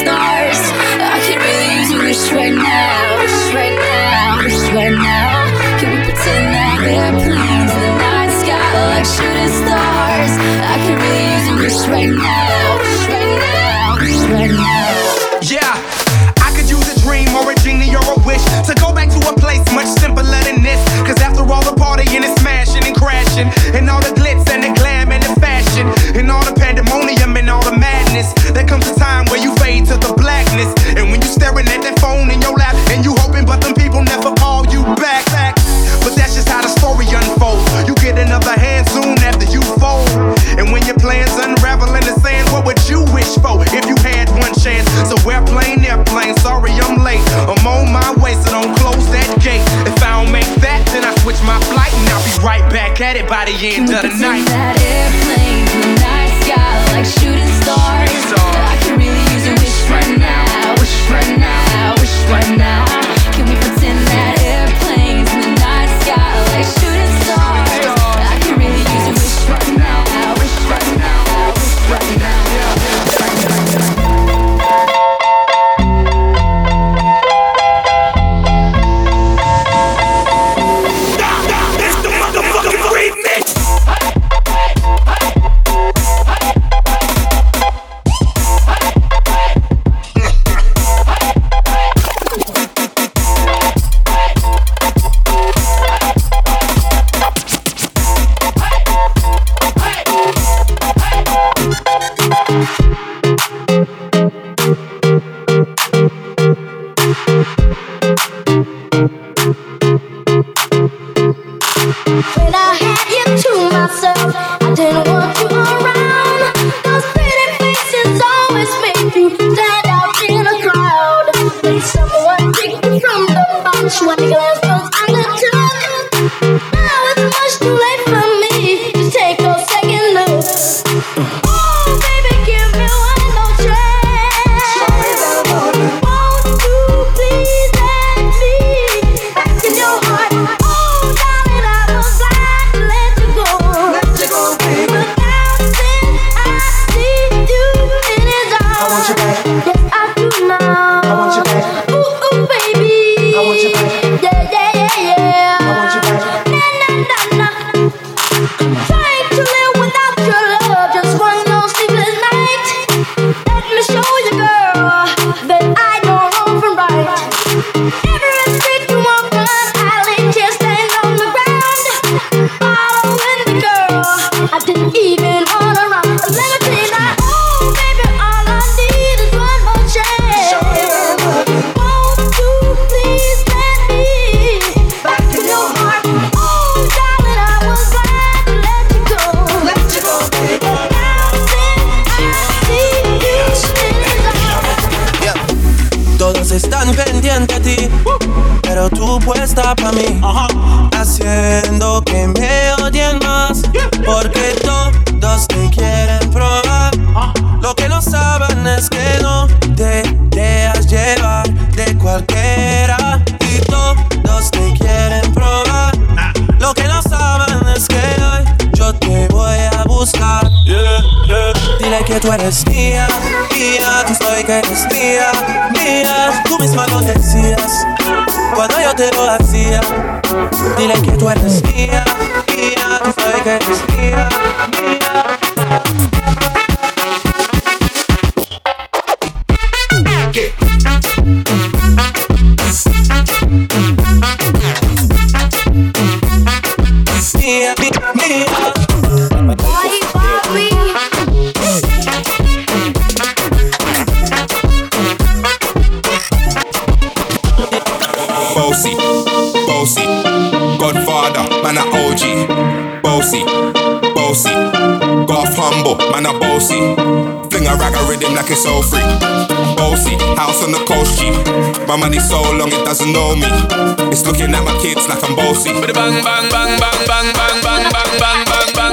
stars. I can really use a wish right now, wish right now, wish right now. Can we pretend that we are planes in the night sky like shooting stars? I can really use a wish right now, wish right now, wish right now. Yeah, I could use a dream or a genie or a wish to go back to a place much simpler than this. Cause after all the partying and smashing and crashing, and all the glitz and the glam and the fashion, and all the pandemonium and all the madness that comes you fade to the Que tu eres mía, mía, tú sabes que eres mía, mía. pocket so free. Bossy, house on the coast G. My money so long it doesn't know me. It's looking at my kids like I'm bossy. Bang bang bang bang bang bang bang bang bang bang bang.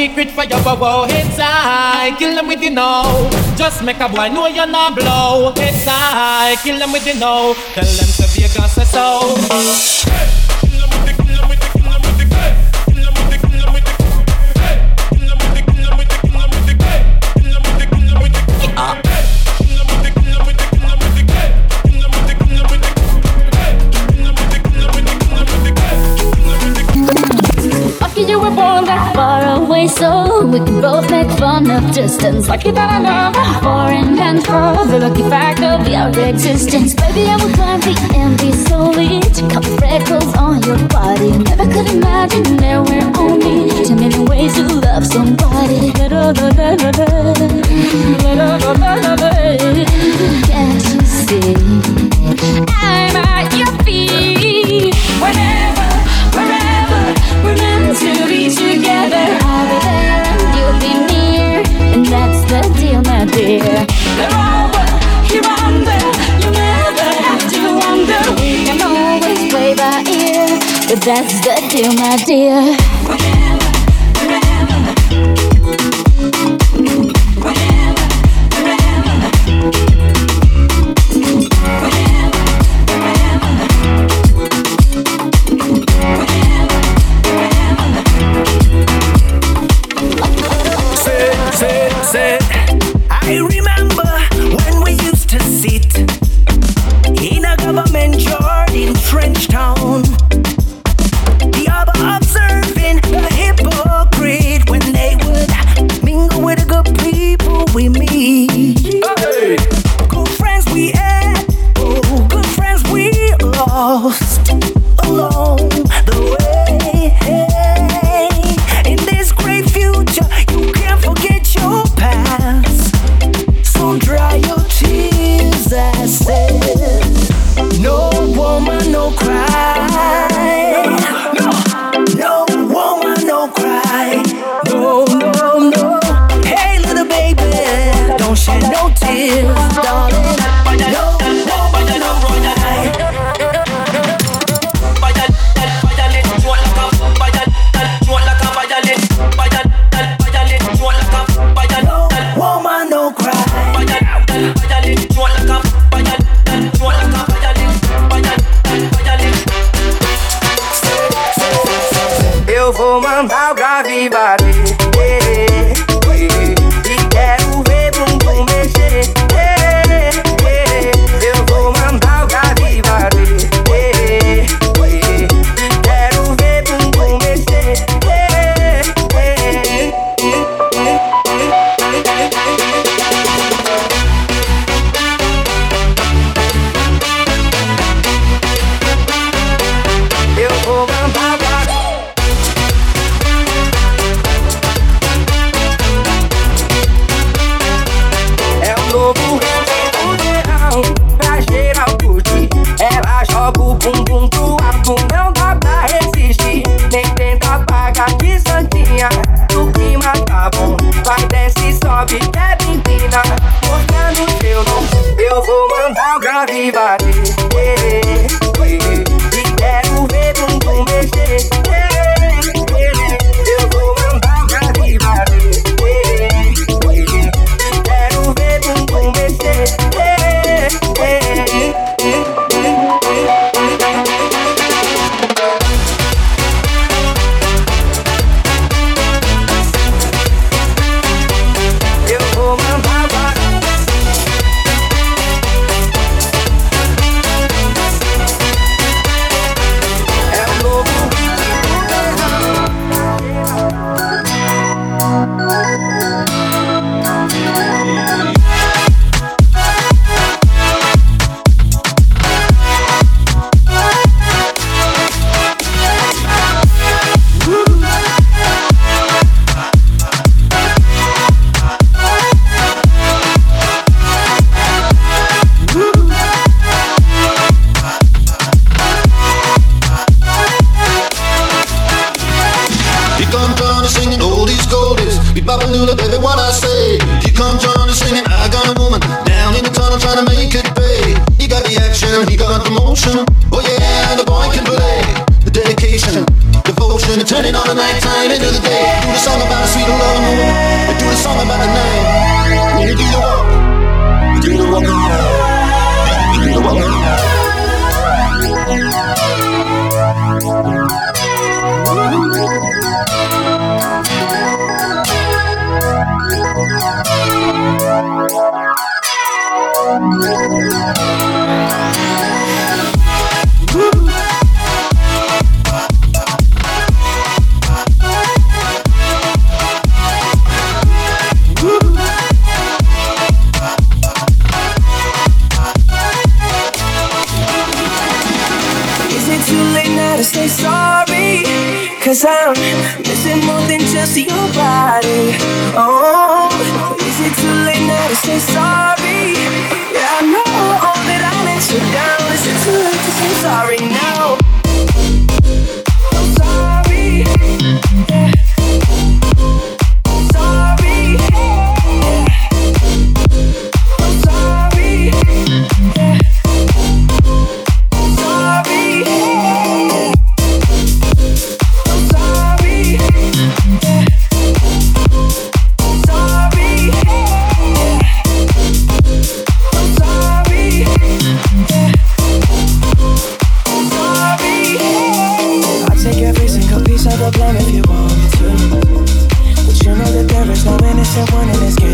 secret fire your wow It's I kill them with the know. Just make a boy know you're not blow. It's I kill them with the know. Tell them to be Vegas so. enough distance. Lucky that I love Foreign and for the lucky fact of your existence. Baby, I will climb the envy slowly To cut the freckles on your body. Never could imagine there were only Ten million ways to love somebody. Can't you see? I'm at your feet. Whenever that's the deal, my dear. all night. down. Missing more than just your body. Oh, is it too late now to say sorry? Yeah, I know that I let you down. Is it too late to say sorry now? someone in this game.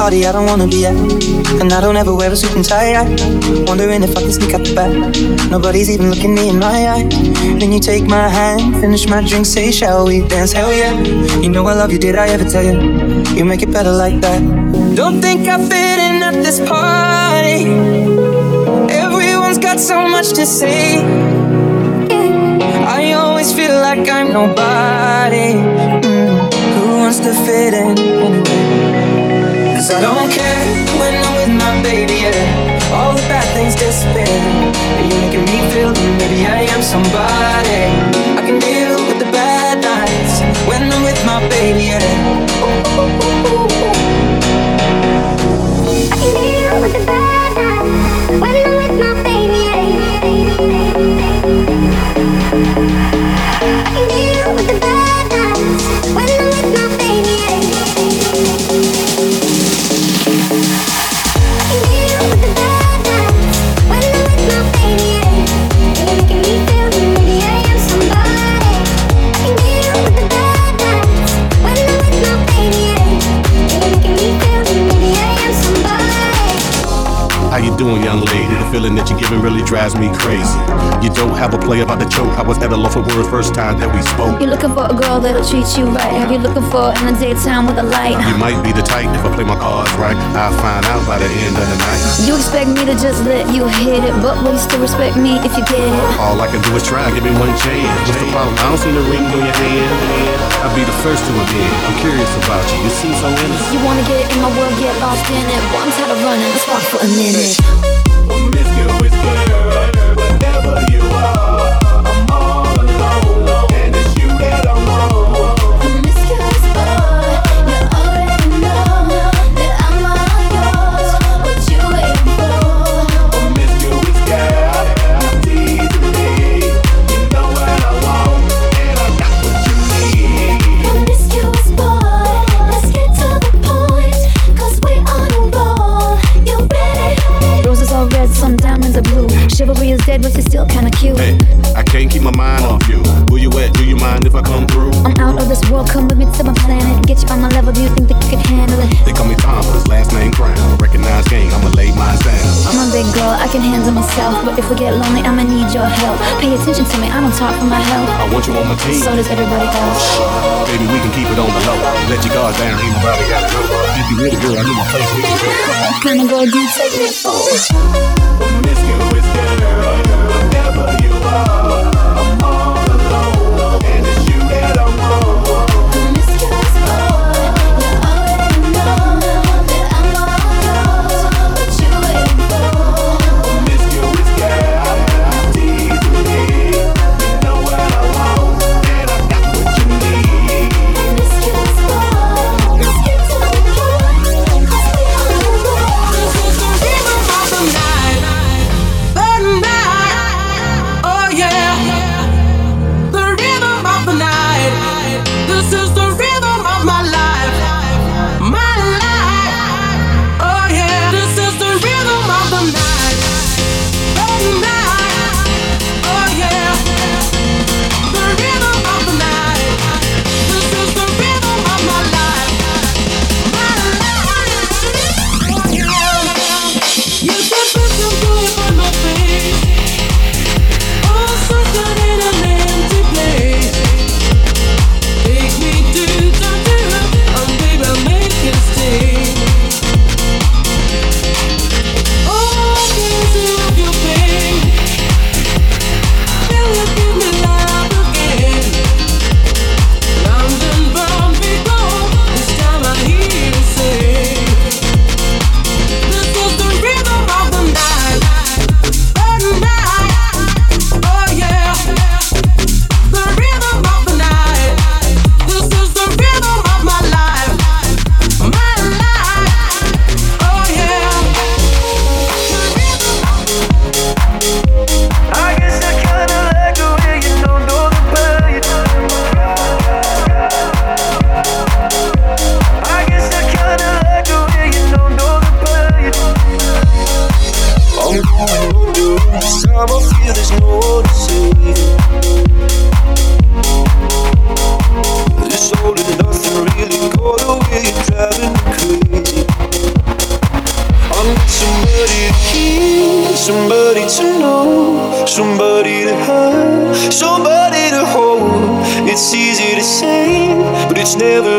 Party I don't wanna be at. And I don't ever wear a suit and tie. I wondering if I can sneak out the back. Nobody's even looking me in my eye. Then you take my hand, finish my drink, say, Shall we dance? Hell yeah. You know I love you, did I ever tell you? You make it better like that. Don't think I fit in at this party. Everyone's got so much to say. I always feel like I'm nobody. Mm, who wants to fit in anyway? I don't care when I'm with my baby, yeah. All the bad things disappear. And you're making me feel that maybe I am somebody. I can deal with the bad nights when I'm with my baby, yeah. I have a play about the choke. I was at a loss for words first time that we spoke. You're looking for a girl that'll treat you right. Have you looking for in the daytime with a light? You might be the type if I play my cards right. I'll find out by the end of the night. You expect me to just let you hit it, but will you still respect me if you get it? All I can do is try, give me one chance. What's the problem? I don't see the ring on your hand. I'll be the first to admit. I'm curious about you. You seem so innocent. You wanna get in my world, get lost in it. But I'm tired of running, let's walk for a minute. Promiscuous Is but you're still kinda cute. Hey, I can't keep my mind off you. Who you at? Do you mind if I come through? I'm out of this world, come with me to my planet. Get you on my level, do you think that you can handle it? They call me Thomas, last name Crown. Recognize gang, I'ma lay mine down. I'm a big girl, I can handle myself. But if we get lonely, I'ma need your help. Pay attention to me, I don't talk for my health. I want you on my team. So does everybody else. Baby, we can keep it on the low. Let your guard down, ain't nobody gotta know. If you really girl, I know my place. We can go. What kind of girl do you take me for? Promiscuous never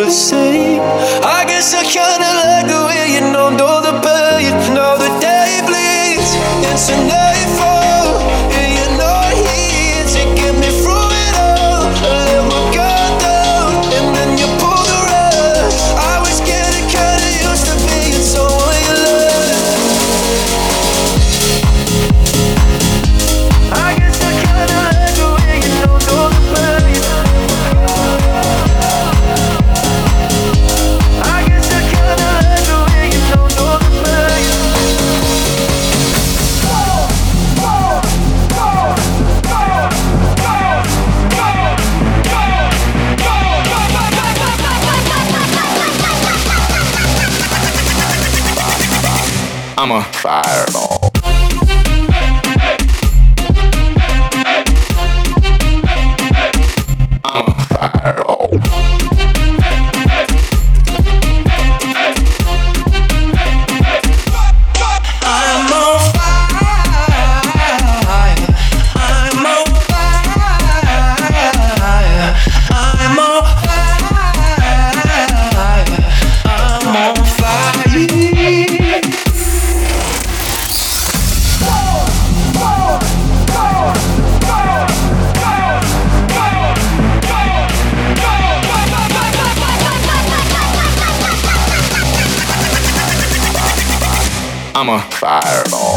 fireball.